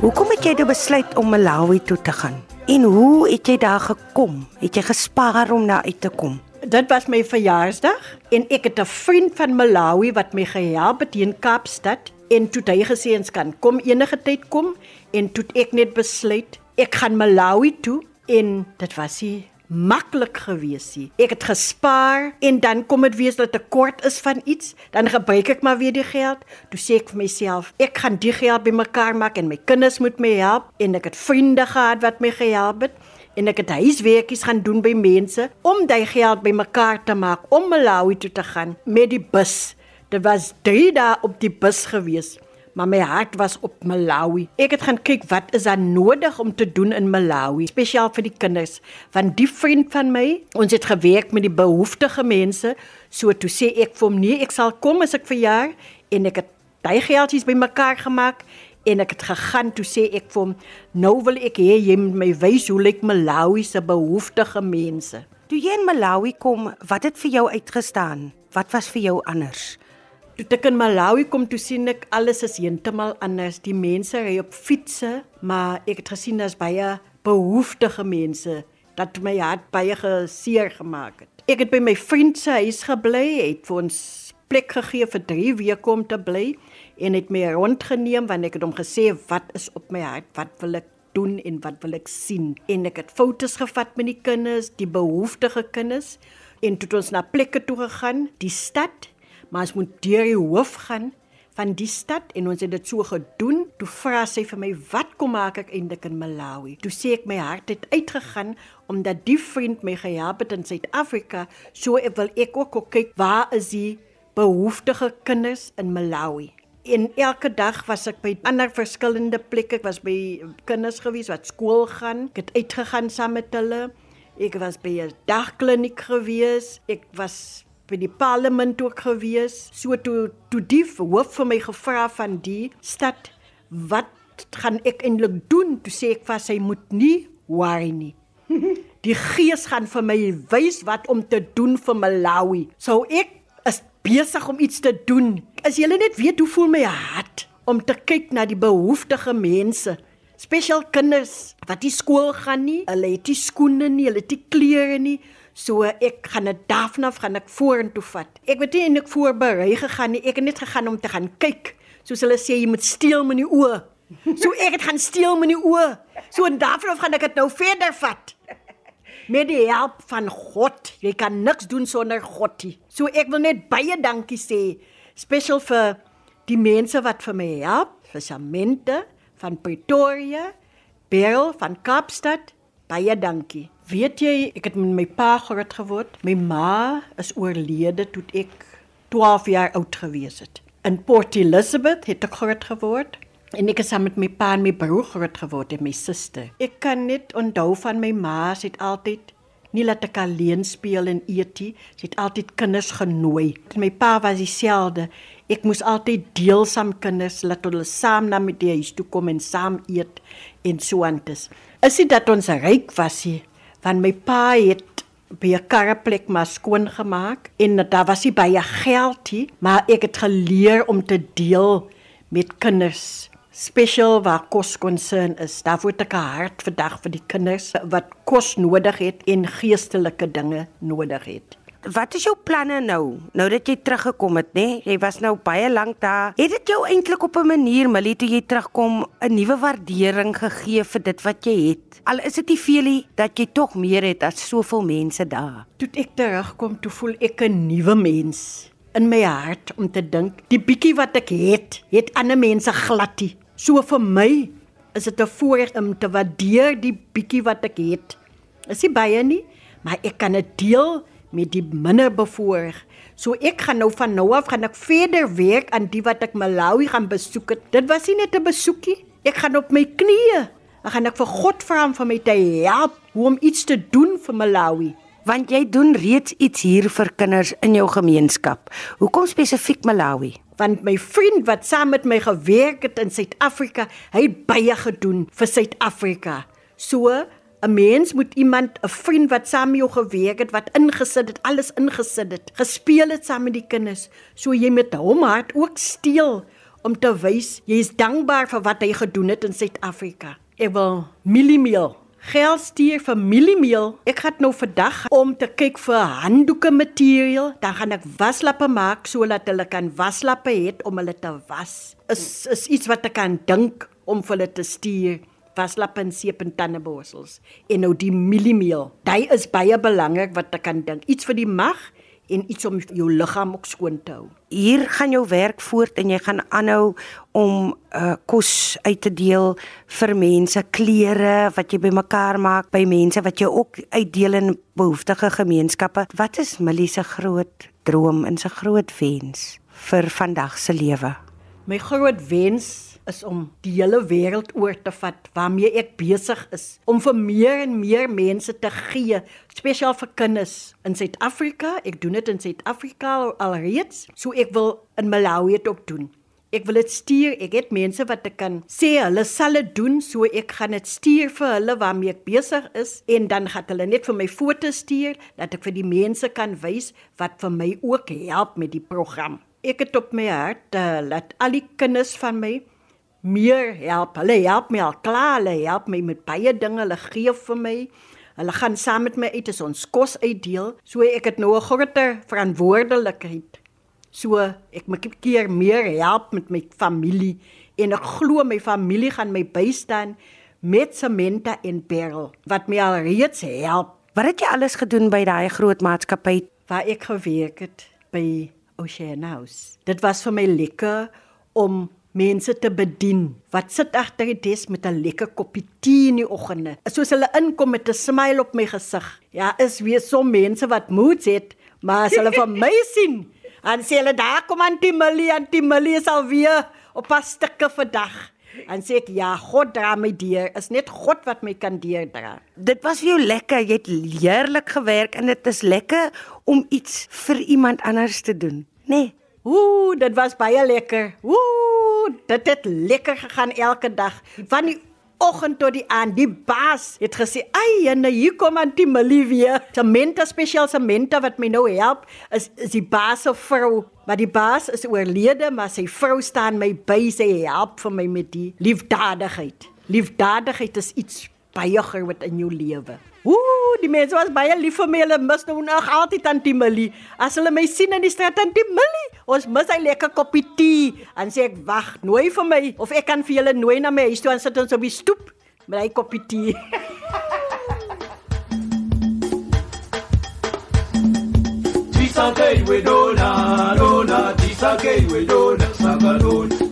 Hoekom het jy besluit om Malawi toe te gaan? En hoe het jy daar gekom? Het jy gespaar om daar uit te kom? Dit was my verjaarsdag en ek het 'n vriend van Malawi wat my gehelp het in Kaapstad en toe hy gesê ons kan kom enige tyd kom en toe ek net besluit ek gaan Malawi toe en dit was nie maklik gewees nie. Ek het gespaar en dan kom dit wees dat 'n tekort is van iets, dan gebruik ek maar weer die geld. Toe sê ek vir myself, ek gaan die geld bymekaar maak en my kinders moet my help en ek het vriende gehad wat my gehelp het en ek het huiswerkies gaan doen by mense om daai geld bymekaar te maak om Malawi toe te gaan met die bus. Dit was 3 dae op die bus gewees, maar my hart was op Malawi. Ek het gaan kyk wat is daar nodig om te doen in Malawi, spesiaal vir die kinders. Want die vriend van my, ons het gewerk met die behoeftige mense, so toe sê ek vir hom nee, ek sal kom as ek verjaar en ek het daai geldjies bymekaar gemaak en ek het gegaan toe sê ek vir hom nou wil ek hê jy moet my wys hoe lyk Malawi se behoeftige mense. Toe jy in Malawi kom, wat het vir jou uitgestaan? Wat was vir jou anders? Toe ek in Malawi kom, toe sien ek alles is heeltemal anders. Die mense ry op fietsse, maar ek het gesien daar's baie behoeftige mense dat my hart baie geseer gemaak het. Ek het by my vriend se huis gebly, het vir ons plek gegee vir 3 weke om te bly en het my rondgeneem want ek het hom gesê wat is op my hart, wat wil ek doen en wat wil ek sien. En ek het fotos gevat met die kinders, die behoeftige kinders en toe het ons na plekke toe gegaan, die stad, maar ons moet deur die hoof gaan van die stad en ons het dit so gedoen. Toe vra sy vir my, "Wat kom maak ek eintlik in Malawi?" Toe sê ek my hart het uitgegaan omdat die vriend my gehelp het in Suid-Afrika, so ek wil ek ook kyk waar is die behoeftige kinders in Malawi. En elke dag was ek by ander verskillende plekke. Ek was by kinders gewees wat skool gaan. Ek het uitgegaan saam met hulle. Ek was by 'n dagkliniek gewees. Ek was by die parlement ook gewees. So toe toe die hoof vir my gevra van die stad, wat gaan ek eintlik doen? Toe sê ek vir sy moet nie worry nie. Die gees gaan vir my wys wat om te doen vir Malawi. So ek is besig om iets te doen. As jy net weet hoe voel my hart om te kyk na die behoeftige mense, spesiaal kinders wat nie skool gaan nie, hulle het nie skoene nie, hulle het nie klere nie. So ek gaan 'n dafnaf gaan ek vorentoe vat. Ek weet nie eintlik voorberei gegaan nie. Ek het net gegaan om te gaan kyk. Soos hulle sê jy moet steel met die oë. So ek het gaan steel met die oë. So en daarvan gaan ek dit nou verder vat met die hulp van God. Jy kan niks doen sonder God nie. So ek wil net baie dankie sê spesiaal vir die mense wat vir my help, vir Samente van Pretoria, Beryl van Kaapstad. Baie dankie. Weet jy, ek het met my pa groot geword. My ma is oorlede toe ek 12 jaar oud gewees het. In Port Elizabeth het ek groot geword. En ek het saam met my pa en my broer groot geword en my suster. Ek kan net onthou van my ma, sy het altyd nie laat ek alleen speel en eet nie. Sy het altyd kinders genooi. My pa was dieselfde. Ek moes altyd deel saam kinders laat hulle saam na die huis toe kom en saam eet en so aantes. Is dit dat ons ryk was nie? Want my pa het by 'n karreplek maar skoon gemaak en daar was nie baie geld nie, maar ek het geleer om te deel met kinders spesiaal waar kos konsern is. Daar word ek hart vandag vir die kinders wat kos nodig het en geestelike dinge nodig het. Wat is jou planne nou? Nou dat jy teruggekom het, nê? Nee? Jy was nou baie lank daar. Het dit jou eintlik op 'n manier, Millie, toe jy terugkom, 'n nuwe waardering gegee vir dit wat jy het? Al is dit nie veel nie, dat jy tog meer het as soveel mense daar. Toe ek terugkom, toe voel ek 'n nuwe mens in my hart om te dink, die bietjie wat ek het, het ander mense glad nie. So vir my is dit 'n voorreg om te waardeer die bietjie wat ek het. Is nie baie nie, maar ek kan dit deel met die minder bevoorreg. So ek gaan nou van nou af gaan ek verder werk aan die wat ek Malawi gaan besoek. Het. Dit was nie net 'n besoekie. Ek gaan op my knieë. Ek gaan ek vir God vra om vir my te help hoe om iets te doen vir Malawi. Want jy doen reeds iets hier vir kinders in jou gemeenskap. Hoekom spesifiek Malawi? Want my vriend wat saam met my gewerk het in Suid-Afrika, hy het baie gedoen vir Suid-Afrika. So 'n mens moet iemand, 'n vriend wat saam met jou gewerk het, wat ingesit het, alles ingesit het, gespeel het saam met die kinders, so jy met hom hart ook steel om te wys jy is dankbaar vir wat hy gedoen het in Suid-Afrika. Ek wil mieliemeel geld stuur vir mieliemeel. Ek gaan nou vandag om te kyk vir handdoeke materiaal, dan gaan ek waslappe maak sodat hulle kan waslappe het om hulle te was. Is is iets wat ek kan dink om vir hulle te stuur waslappe en seep en tandeborsels en nou die mieliemeel. Dit is baie belangrik wat ek kan dink. Iets vir die mag en iets om jou liggaam ook skoon te hou. Hier gaan jou werk voort en jy gaan aanhou om uh, kos uit te deel vir mense, klere wat jy bymekaar maak by mense wat jy ook uitdeel in behoeftige gemeenskappe. Wat is Millie se groot droom en sy groot wens vir vandag se lewe? My groot wens is om die hele wêreld oor te vat waarmee ek besig is om vir meer en meer mense te gee, spesiaal vir kinders in Suid-Afrika. Ek doen dit in Suid-Afrika alreeds, so ek wil in Malawi dit ook doen. Ek wil dit stuur. Ek het mense wat ek kan sê hulle sal dit doen, so ek gaan dit stuur vir hulle waarmee ek besig is en dan gaan hulle net vir my foto's stuur dat ek vir die mense kan wys wat vir my ook help met die program. Ek het op my hart uh, laat al die kinders van my meer help. Hulle help my al klaar, hulle help my met baie dinge, hulle gee vir my. Hulle gaan saam met my uit as ons kos uitdeel. So ek het nou 'n groter verantwoordelikheid. So ek moet keer meer help met my familie en ek glo my familie gaan my bystaan met Samantha en Beryl wat my al reeds help. Wat het jy alles gedoen by daai groot maatskappy waar ek gewerk het by Ocean House? Dit was vir my lekker om mense te bedien. Wat sit agter die des met 'n lekker koppie tee in die oggende? Soos hulle inkom met 'n smile op my gesig. Ja, is weer so mense wat moed het, maar as hulle van my sien, dan sê hulle daar kom Antie Millie, Antie Millie is al weer op pas stukke vandag. En sê ek ja, God dra my deur. Is net God wat my kan deurdra. Dit was vir jou lekker. Jy het heerlik gewerk en dit is lekker om iets vir iemand anders te doen, nê? Nee. Ooh, dit was baie lekker. Ooh, dit het lekker gegaan elke dag. Van die oggend tot die aand. Die baas het gesê, "Ag, en hier kom Antie Olivia. Samantha spesiaal Samantha wat my nou help, is is die baas se vrou. Maar die baas is oorlede, maar sy vrou staan my by, sy help vir my met die liefdadigheid. Liefdadigheid is iets baie groot in jou lewe. Ooh, die mense was baie lief vir my. Hulle mis nou nog altyd Tantie Millie. As hulle my sien in die straat, Tantie Millie, ons mis 'n lekker koppie tee. En sê ek, "Wag, nooi vir my of ek kan vir julle nooi na my huis toe en sit ons op die stoep met 'n koppie tee." Dona, tisakei we dona, sagalon, tisakei we dona.